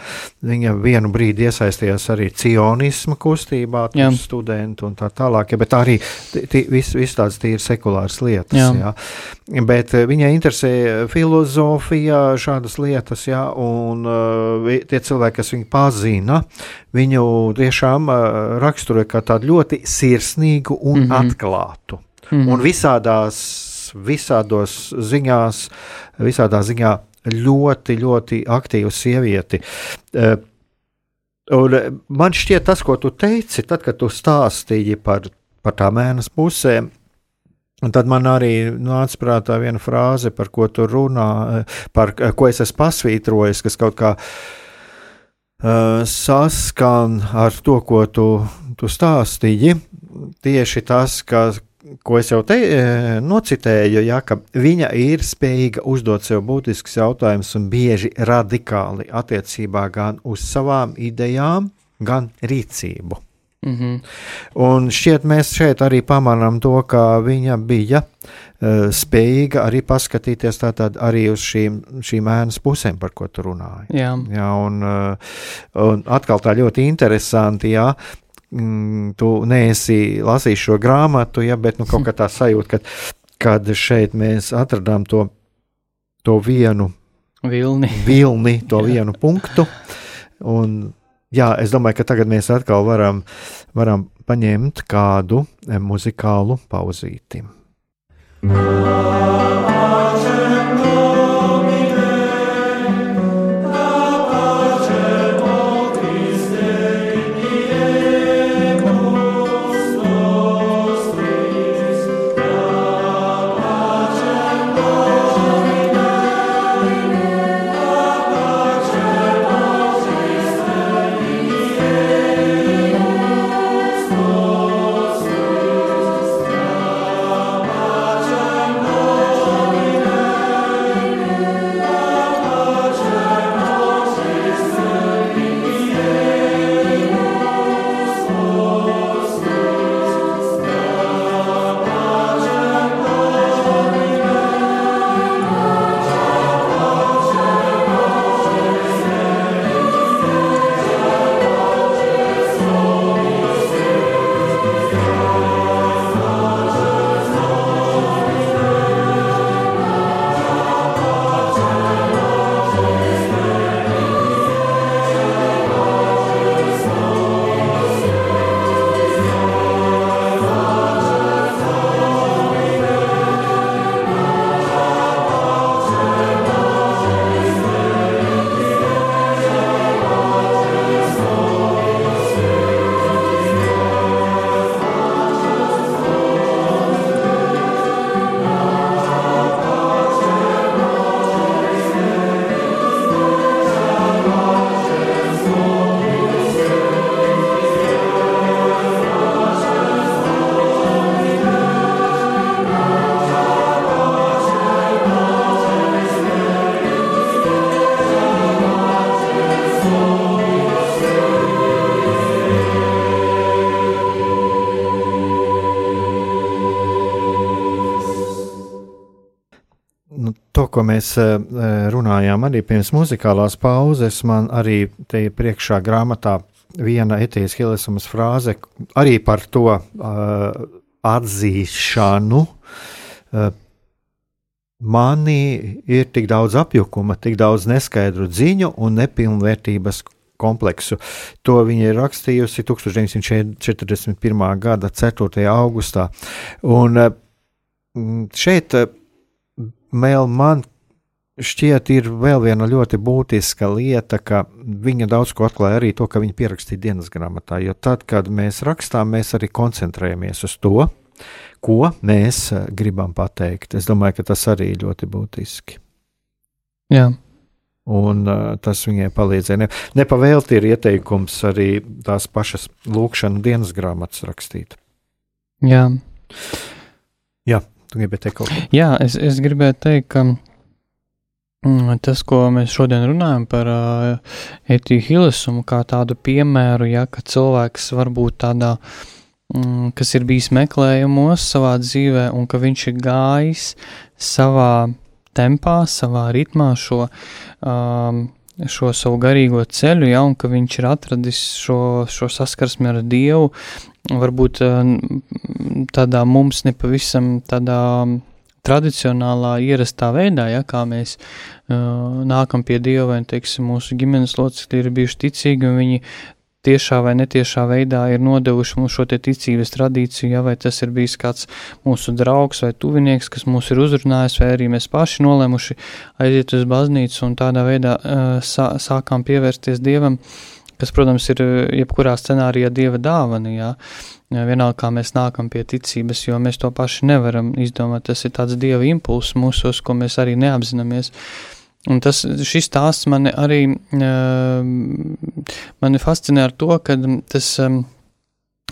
Viņa vienu brīdi iesaistījās arī cionisma kustībā, studenti un tā tālāk. Ja, bet arī viss vis tādas tīri sekulāras lietas. Jā. Jā. Bet eh, viņai interesēja filozofija, šādas lietas, jā, un uh, tie cilvēki, kas viņu pazina, viņu tiešām uh, raksturoja kā tādu ļoti sirsnīgu un mm -hmm. atklātu. Mm -hmm. Un visādās visādos ziņās, visādā ziņā ļoti, ļoti aktīvu sievieti. Uh, un man šķiet, tas, ko tu teici, tad, kad tu stāstīji par, par tām mēnesi pusēm, Un tad man arī nāca prātā viena frāze, par ko tu runā, par ko es esmu pasvītrojis, kas kaut kā uh, saskan ar to, ko tu, tu stāstīji. Tieši tas, ka ko es jau te e, nocitēju, ja, ka viņa ir spējīga uzdot sev būtiskus jautājumus un bieži radikāli attiecībā gan uz savām idejām, gan rīcību. Mm -hmm. Un šķiet, mēs šeit arī pamanām to, ka viņa bija uh, spējīga arī paskatīties arī uz šīm, šīm ēnas pusēm, par ko tu runāji. Jā, jā un, uh, un atkal tā ļoti interesanti, jā, mm, tu neesi lasījis šo grāmatu, ja, bet nu, kaut kā tā sajūta, ka, kad šeit mēs atradām to, to vienu vilni, vilni to vienu punktu. Un, Jā, es domāju, ka tagad mēs atkal varam, varam paņemt kādu muzikālu pauzīti. Ko mēs eh, runājām arī pirms muzikālās pauzes, man arī te priekšā grāmatā viena etijas Hilesumas frāze arī par to uh, atzīšanu. Uh, Manī ir tik daudz apjukuma, tik daudz neskaidru ziņu un nepilnvērtības kompleksu. To viņa ir rakstījusi 1941. gada 4. augustā. Un šeit Mēl man šķiet, ir vēl viena ļoti būtiska lieta, ka viņa daudz ko atklāja arī to, ka viņa pierakstīja dienas grāmatā. Jo tad, kad mēs rakstām, mēs arī koncentrējamies uz to, ko mēs eh, gribam pateikt. Es domāju, ka tas arī ir ļoti būtiski. Jā. Un uh, tas viņai palīdzēja. Ne, nepavēlti ir ieteikums arī tās pašas lūkšana dienas grāmatas rakstīt. Jā. Tu gribēji teikt kaut ko? Jā, es, es gribēju teikt, ka mm, tas, ko mēs šodien runājam par uh, etiju hilisumu, kā tādu piemēru, ja, ka cilvēks var būt tādā, mm, kas ir bijis meklējumos savā dzīvē, un ka viņš ir gājis savā tempā, savā ritmā šo. Um, šo savu garīgo ceļu, ja, un ka viņš ir atradis šo, šo saskarsmi ar Dievu, varbūt eh, tādā mums nepavisam tādā tradicionālā, ierastā veidā, ja kā mēs uh, nākam pie Dieva, vai teiksim, mūsu ģimenes locekļi ir bijuši ticīgi, un viņi tiešā vai netiešā veidā ir nodevuši mums šo ticības tradīciju, ja, vai tas ir bijis kāds mūsu draugs vai tuvinieks, kas mūs ir uzrunājis, vai arī mēs paši nolēmuši aiziet uz baznīcu un tādā veidā uh, sā, sākām pievērsties Dievam. Uh, kas, protams, ir jebkurā scenārijā dieva dāvana. Jā. Vienalga, kā mēs nākam pie ticības, jo mēs to paši nevaram izdomāt. Tas ir tāds dieva impulss mūsos, ko mēs arī neapzināmies. Un tas, šis stāsts mani arī uh, mani fascinē ar to, ka tas um,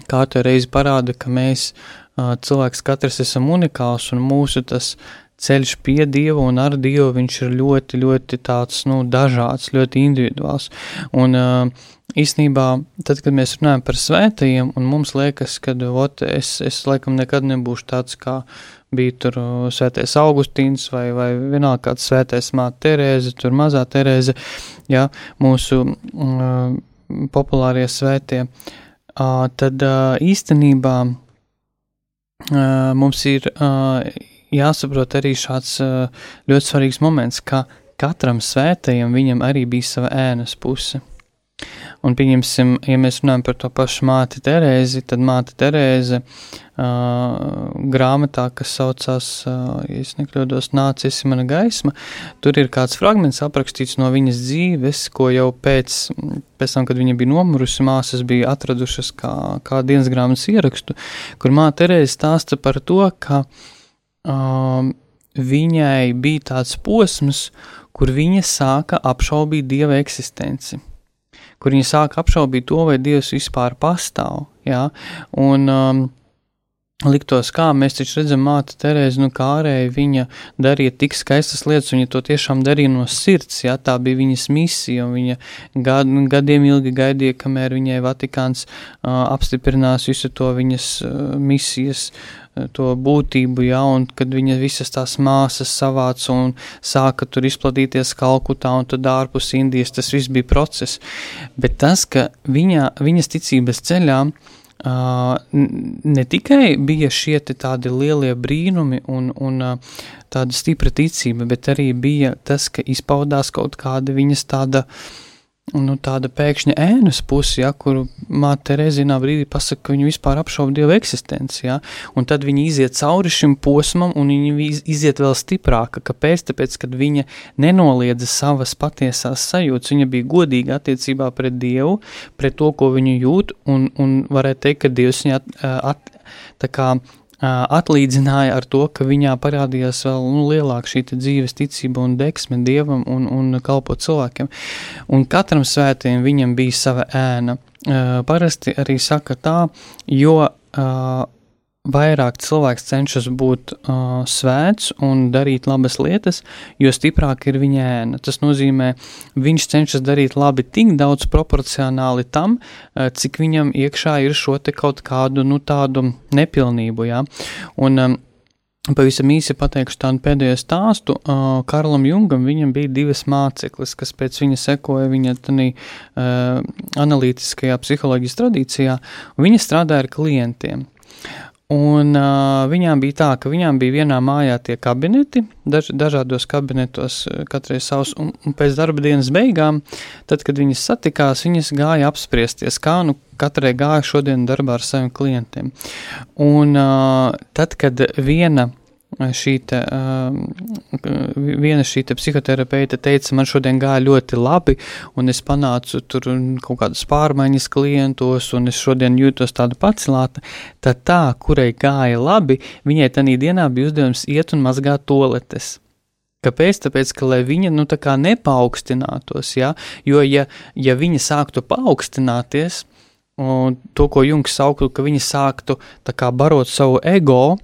kārtē reizi parāda, ka mēs, cilvēks katrs esam unikāls un mūsu tas ceļš pie Dieva un ar Dievu viņš ir ļoti, ļoti tāds, nu, dažāds, ļoti individuāls. Un uh, īsnībā, tad, kad mēs runājam par svētajiem, un mums liekas, ka ot, es, es laikam nekad nebūšu tāds, kā bija tur svētais Augustīns vai, vai vienalga kāds svētais māte Terēze, tur mazā Terēze, jā, mūsu uh, populārie svētie, uh, tad uh, īstenībā uh, mums ir uh, jāsaprot arī šāds uh, ļoti svarīgs moments, ka katram svētajam viņam arī bija sava ēnas puse. Un, pieņemsim, ja mēs runājam par to pašu māti Terēzi, tad māte Terēze uh, grāmatā, kas saucās, uh, ja es nekļūdos, nācis mana gaisma, tur ir kāds fragments aprakstīts no viņas dzīves, ko jau pēc, pēc tam, kad viņa bija nomurusi, māsas bija atradušas kā, kā dienas grāmatas ierakstu, kur māte Terēze stāsta par to, ka uh, viņai bija tāds posms, kur viņa sāka apšaubīt Dieva eksistenci kur viņi sāk apšaubīt to, vai Dievs vispār pastāv. Ja? Un, um, Liktos, kā mēs taču redzam, māte Terēza, nu, kā ārēji viņa darīja tik skaistas lietas, viņa to tiešām darīja no sirds, jā, tā bija viņas misija, un viņa gad, gadiem ilgi gaidīja, kamēr viņai Vatikāns uh, apstiprinās visu to viņas uh, misijas uh, to būtību, ja, un kad viņa visas tās māsas savāca un sāka tur izplatīties Kalkutā un tad ārpus Indijas, tas viss bija process. Bet tas, ka viņa, viņas ticības ceļā uh, ne tikai bija šie tādi lielie brīnumi un, un uh, tāda stipra ticība, bet arī bija tas, ka izpaudās kaut kāda viņas tāda uh, nu, tāda pēkšņa ēnas puse, ja, kuru māte Terezīnā brīdī pasaka, ka viņa vispār apšauba Dieva eksistenci, ja, un tad viņa iziet cauri šim posmam, un viņa iziet vēl stiprāka, kāpēc, tāpēc, kad viņa nenoliedza savas patiesās sajūtas, viņa bija godīga attiecībā pret Dievu, pret to, ko viņa jūt, un, un varētu teikt, ka Dievs viņa at, at, tā kā atlīdzināja ar to, ka viņā parādījās vēl nu, lielāka šī dzīves ticība un deksme dievam un, un kalpot cilvēkiem. Un katram svētījumam viņam bija sava ēna. Parasti arī saka tā, jo vairāk cilvēks cenšas būt uh, svēts un darīt labas lietas, jo stiprāk ir viņa ēna. Tas nozīmē, viņš cenšas darīt labi tik daudz proporcionāli tam, uh, cik viņam iekšā ir šo te kaut kādu, nu, tādu nepilnību, jā. Un, um, Pavisam īsi pateikšu tādu pēdējo stāstu. Uh, Karlam Jungam viņam bija divas māceklis, kas pēc viņa sekoja viņa tanī, uh, analītiskajā psiholoģijas tradīcijā, viņa strādāja ar klientiem. Un uh, viņām bija tā, ka viņām bija vienā mājā tie kabineti, daž, dažādos kabinetos, katrai savs, un, un pēc darba dienas beigām, tad, kad viņas satikās, viņas gāja apspriesties, kā nu katrai gāja šodien darbā ar saviem klientiem. Un uh, tad, kad viena šī te, uh, viena šī te psihoterapeita teica, man šodien gāja ļoti labi, un es panācu tur kaut kādas pārmaiņas klientos, un es šodien jūtos tāda pacelāta, tad tā, kurai gāja labi, viņai tanī dienā bija uzdevums iet un mazgāt toaletes. Kāpēc? Tāpēc, ka lai viņa nu, tā kā nepaukstinātos, ja? jo ja, ja viņa sāktu paaugstināties, un to, ko Junks sauktu, ka viņa sāktu tā kā barot savu ego,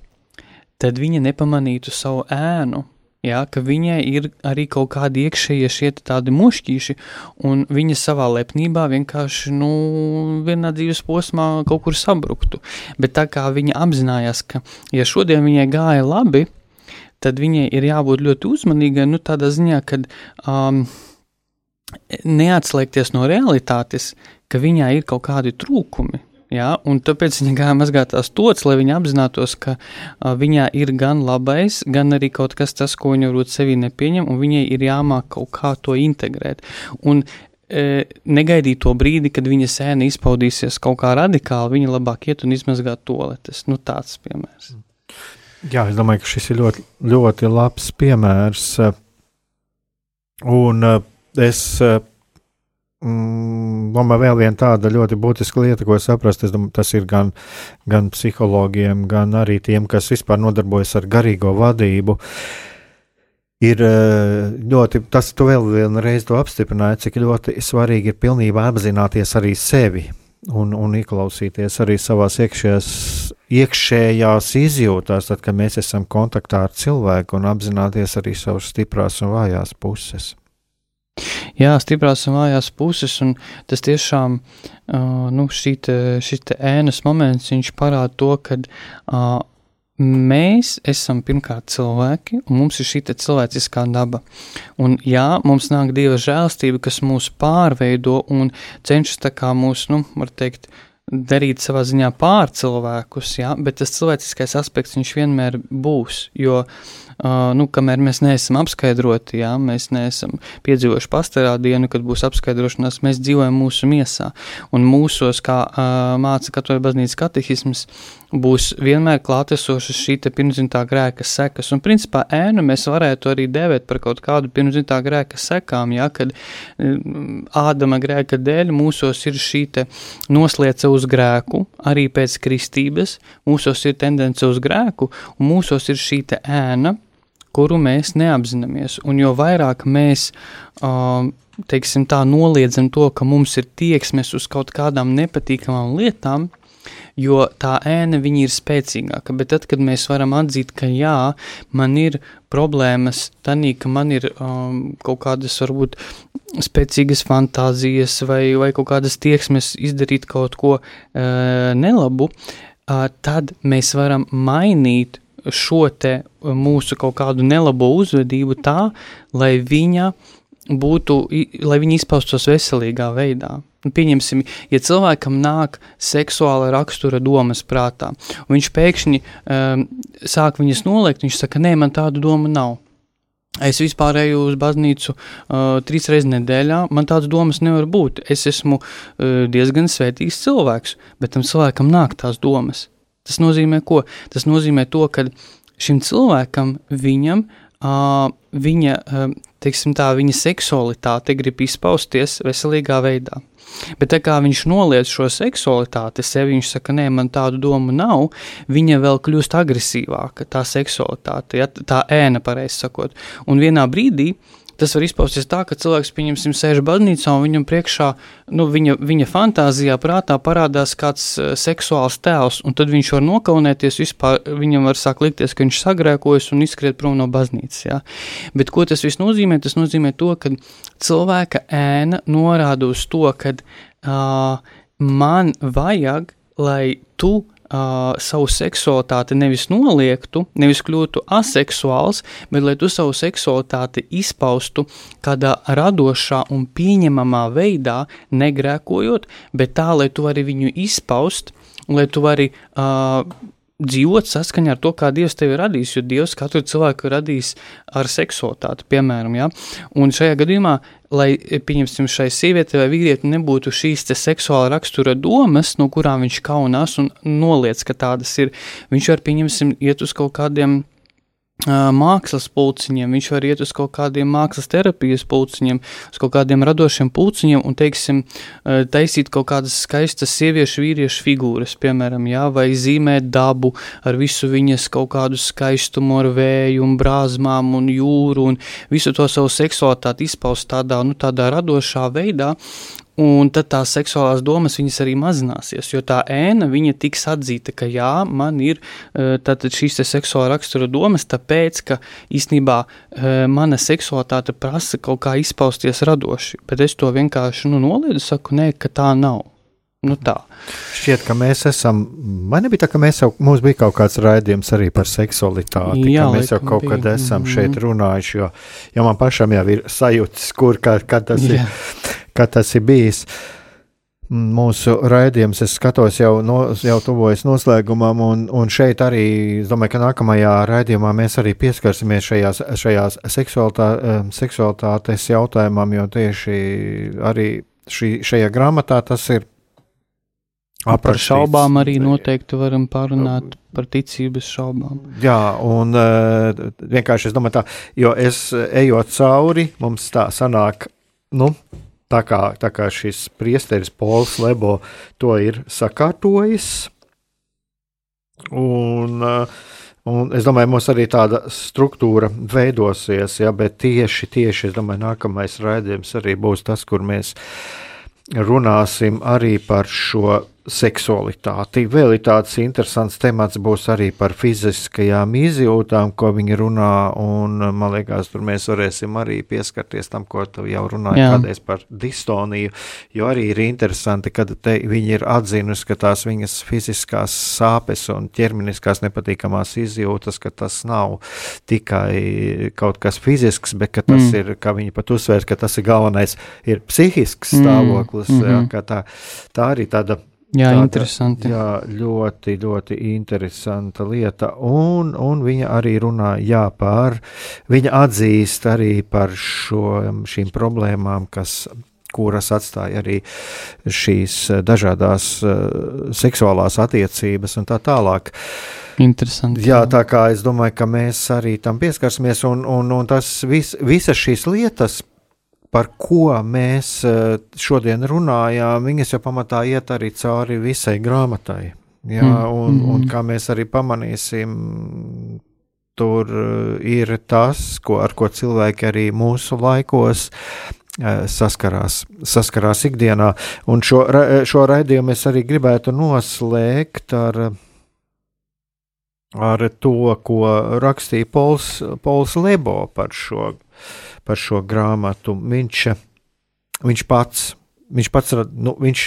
tad viņa nepamanītu savu ēnu. Jā, ka viņai ir arī kaut kādi iekšējie šie tādi mušķīši, un viņa savā lepnībā vienkārši, nu, vienā dzīves posmā kaut kur sabruktu. Bet tā kā viņa apzinājās, ka, ja šodien viņai gāja labi, tad viņai ir jābūt ļoti uzmanīgai, nu, tādā ziņā, ka um, neatslēgties no realitātes, ka viņai ir kaut kādi trūkumi, Jā, un tāpēc viņa gāja mazgāt tās tots, lai viņa apzinātos, ka a, viņā ir gan labais, gan arī kaut kas tas, ko viņa varbūt sevī nepieņem, un viņai ir jāmāk kaut kā to integrēt. Un e, negaidīt to brīdi, kad viņa sēna izpaudīsies kaut kā radikāli, viņa labāk iet un izmazgāt toaletes. Nu, tāds piemērs. Jā, es domāju, ka šis ir ļoti, ļoti labs piemērs. Un es Mm, domāju, vēl viena tāda ļoti būtiska lieta, ko saprast, domāju, tas ir gan, gan psihologiem, gan arī tiem, kas vispār nodarbojas ar garīgo vadību. Ir eh, ļoti, tas tu vēl vienreiz to apstiprināji, cik ļoti svarīgi ir pilnībā apzināties arī sevi un, un ieklausīties arī savās iekšējās, iekšējās izjūtās, tad, kad mēs esam kontaktā ar cilvēku un apzināties arī savas stiprās un vājās puses. Jā, stiprās un vājās puses, un tas tiešām uh, nu, šī te, šī te ēnas moments, viņš parāda to, ka uh, mēs esam pirmkārt cilvēki, un mums ir šī cilvēciskā daba. Un jā, mums nāk Dieva žēlstība, kas mūs pārveido un cenšas tā kā mūs, nu, var teikt, darīt savā ziņā pār cilvēkus, ja, bet tas cilvēciskais aspekts viņš vienmēr būs, jo Uh, nu, kamēr mēs neesam apskaidroti, jā, mēs neesam piedzīvojuši pastarā dienu, kad būs apskaidrošanās, mēs dzīvojam mūsu miesā. Un mūsos, kā uh, māca katoļa baznīcas katehisms, būs vienmēr klātesošas šī pirmzimtā grēka sekas. Un, principā, ēnu mēs varētu arī dēvēt par kaut kādu pirmzimtā grēka sekām, ja, kad ādama grēka dēļ mūsos ir šī noslēca uz grēku, arī pēc kristības, mūsos ir tendence uz grēku, un mūsos ir šī ēna, kuru mēs neapzināmies. Un jo vairāk mēs uh, teiksim, tā, noliedzam to, ka mums ir tieksmes uz kaut kādām nepatīkamām lietām, jo tā ēna ir spēcīgāka. Bet tad, kad mēs varam atzīt, ka jā, man ir problēmas, tanī, ka man ir um, kaut kādas varbūt spēcīgas fantāzijas vai, vai kaut kādas tieksmes izdarīt kaut ko uh, nelabu, uh, tad mēs varam mainīt šo te mūsu kaut kādu nelabo uzvedību tā, lai viņa būtu, lai viņi izpaustos veselīgā veidā. Pieņemsim, ja cilvēkam nāk seksuāla rakstura domas prātā, un viņš pēkšņi um, sāk viņas noliegt, viņš saka, nē, man tādu domu nav. Es vispār eju uz baznīcu uh, trīs reizes nedēļā, man tādas domas nevar būt. Es esmu uh, diezgan svētīgs cilvēks, bet tam cilvēkam nāk tās domas. Tas nozīmē ko? Tas nozīmē to, ka šim cilvēkam, viņam, uh, viņa, uh, teiksim tā, viņa seksualitāte grib izpausties veselīgā veidā. Bet tā kā viņš noliedz šo seksualitāti, sevi viņš saka, nē, man tādu domu nav, viņa vēl kļūst agresīvāka, tā seksualitāte, ja, tā ēna, pareizi sakot. Un vienā brīdī uh, tas var izpausties tā, ka cilvēks, pieņemsim, sēž baznīcā un viņam priekšā, nu, viņa, viņa fantāzijā, prātā parādās kāds uh, seksuāls tēls, un tad viņš var nokaunēties, vispār viņam var sāk likties, ka viņš sagrēkojas un izskriet prom no baznīcas, jā. Bet ko tas viss nozīmē? Tas nozīmē to, ka cilvēka ēna norāda uz to, ka uh, man vajag, lai tu uh, savu seksualitāti nevis noliektu, nevis kļūtu aseksuāls, bet lai tu savu seksualitāti izpaustu kādā radošā un pieņemamā veidā, negrēkojot, bet tā, lai tu vari viņu izpaust, lai tu vari uh, dzīvot saskaņā ar to, kā Dievs tevi radīs, jo Dievs katru cilvēku radīs ar seksualitāti, piemēram, ja? un šajā gadījumā, lai, pieņemsim, šai sievietei vai vīrieti nebūtu šīs seksuāla rakstura domas, no kurām viņš kaunās un noliec, ka tādas ir, viņš var, pieņemsim, iet uz kaut kādiem mākslas pulciņiem, viņš var iet uz kaut kādiem mākslas terapijas pulciņiem, uz kaut kādiem radošiem pulciņiem un, teiksim, taisīt kaut kādas skaistas sieviešu, vīriešu figūras, piemēram, jā, vai zīmēt dabu ar visu viņas kaut kādu skaistumu, ar vēju un brāzmām un jūru un visu to savu seksualitāti izpaust tādā, nu, tādā radošā veidā, Un tad tās seksuālās domas arī mazināsies, jo tā ēna tiks atzīta, ka jā, man ir e, šīs seksuālā rakstura domas, tāpēc, ka īstenībā e, mana seksualitāte prasa kaut kā izpausties radoši, bet es to vienkārši nu, noliedu, saku, nē, ka tā nav. Nu tā. Šķiet, ka mēs esam. Man nebija tā, ka mēs jau, mums bija kaut kāds raidījums arī par seksualitāti. Jā, mēs jau kaut bija. kad esam mm -hmm. šeit runājuši, jo, jo man pašam jau ir sajūtas, kur kad, kad tas Jā. ir kad tas ir bijis. Mūsu raidījums, es skatos, jau, no, jau tuvojas noslēgumam, un, un šeit arī, es domāju, ka nākamajā raidījumā mēs arī pieskarsimies šajās, šajās seksualitā, eh, seksualitātes jautājumam, jo tieši arī šī, šajā grāmatā tas ir Aprakstīts. Par šaubām arī noteikti varam parunāt par ticības šaubām. Jā, un uh, vienkārši es domāju tā, jo es ejot cauri, mums tā sanāk, nu, Tā kā, tā kā šis priesteris Pols Lebo to ir sakārtojis. Un, uh, un es domāju, mums arī tāda struktūra veidosies, ja, bet tieši, tieši es domāju, nākamais raidījums arī būs tas, kur mēs runāsim arī par šo seksualitāti. Vēl ir tāds interesants temats, būs arī par fiziskajām izjūtām, ko viņi runā. Un, man liekas, tur mēs varēsim arī pieskarties tam, ko tu jau runāji kādreiz par distoniju. Jo arī ir interesanti, ka viņi ir atzinusi, ka tās viņas fiziskās sāpes un ķermeniskās nepatīkamās izjūtas, ka tas nav tikai kaut kas fizisks, bet tas mm. ir, kā viņi pat uzsvērs, ka tas ir galvenais, ir psihisks mm. stāvoklis. Mm -hmm. ja, tā, tā arī tāda Jā, Tāda, interesanti. Jā, ļoti, ļoti interesanta lieta. Un, un viņa arī runā jā, par, viņa atzīst arī par šo, šīm problēmām, kas kuras atstāja arī šīs dažādas uh, seksuālās attiecības un tā tālāk. Interesanti. Jā, tā kā es domāju, ka mēs arī tam pieskarsimies, un, un, un tas vis, visas šīs lietas, par ko mēs uh, šodien runājām, viņas jau pamatā iet arī cauri visai grāmatai. Jā, Mm, un, mm, un mm. kā mēs arī pamanīsim, tur uh, ir tas, ko, ar ko cilvēki arī mūsu laikos eh, saskarās, saskarās ikdienā. Un šo, šo raidījumu es arī gribētu noslēgt ar, ar to, ko rakstīja Pols, Pols Lebo par šo, par šo grāmatu. Viņš, viņš pats. Viņš pats nu, viņš,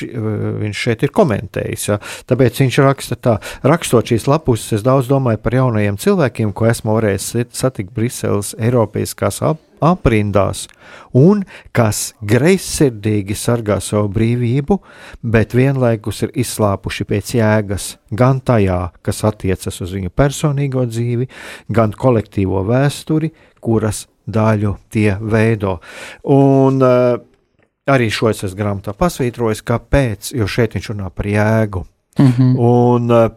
viņš šeit ir komentējis. Ja? Tāpēc viņš raksta tā, rakstot šīs lapus, es daudz domāju par jaunajiem cilvēkiem, ko esmu varējis satikt Briseles Eiropiskās ap, aprindās, un kas greizsirdīgi sargā savu brīvību, bet vienlaikus ir izslāpuši pēc jēgas gan tajā, kas attiecas uz viņu personīgo dzīvi, gan kolektīvo vēsturi, kuras daļu tie veido. Un, uh, Arī šo es esmu grāmatā pasvītrojis, kāpēc, jo šeit viņš runā par jēgu. Mm -hmm. Un uh,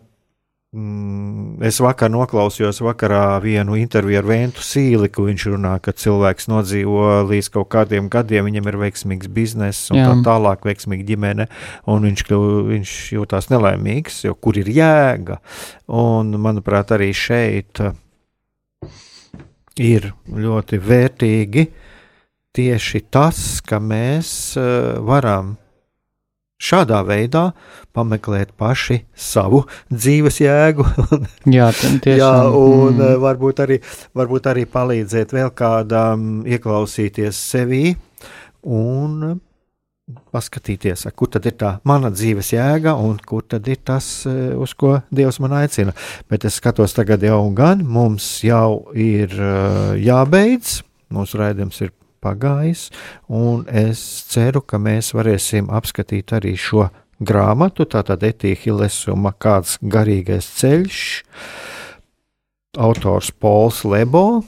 mm, es vakar noklausījos vakarā vienu interviju ar Ventu Sīli, kur viņš runā, ka cilvēks nodzīvo līdz kaut kādiem gadiem, viņam ir veiksmīgs bizness un Jā. tā tālāk, veiksmīga ģimene, un viņš, kļu, viņš jūtās nelaimīgs, jo kur ir jēga. Un, manuprāt, arī šeit ir ļoti vērtīgi tieši tas, ka mēs uh, varam šādā veidā pameklēt paši savu dzīves jēgu. Jā, t- tiešām. jā, un mm. mm, varbūt, arī, varbūt arī palīdzēt vēl kādam ieklausīties sevī un paskatīties, kur tad ir tā mana dzīves jēga un kur tad ir tas, eh, uz ko Dievs man aicina. Bet es skatos tagad jau gan, mums jau ir eh, jābeidz, mūsu raidījums ir pagājis, un es ceru, ka mēs varēsim apskatīt arī šo grāmatu, tātad Etīhilesuma kāds garīgais ceļš, autors Pols Lebo.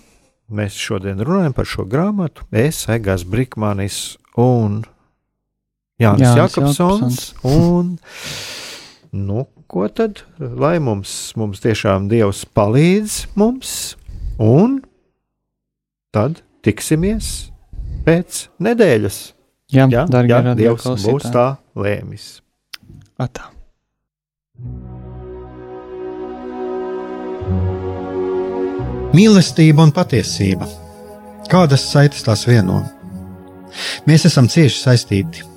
Mēs šodien runājam par šo grāmatu. Es, Egas Brikmanis un Jānis Jānis Jakobsons. Un, nu, ko tad? Lai mums, mums tiešām Dievs palīdz mums, un tad tiksimies pēc nedēļas. jā, Ja, darbie ja radio Dievs būs klausītāji. tā lēmis. Atā. Mīlestība un patiesība. Kādas saites tās vieno? Mēs esam cieši saistīti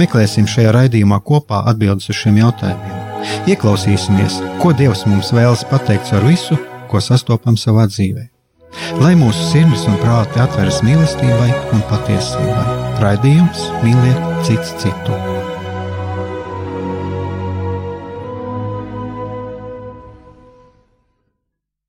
Meklēsim šajā raidījumā kopā atbildes uz šiem jautājumiem. Ieklausīsimies, ko Dievs mums vēlas pateikt ar visu, ko sastopam savā dzīvē. Lai mūsu sirds un prāti atveras mīlestībai un patiesībai, raidījums mīliet cits citu.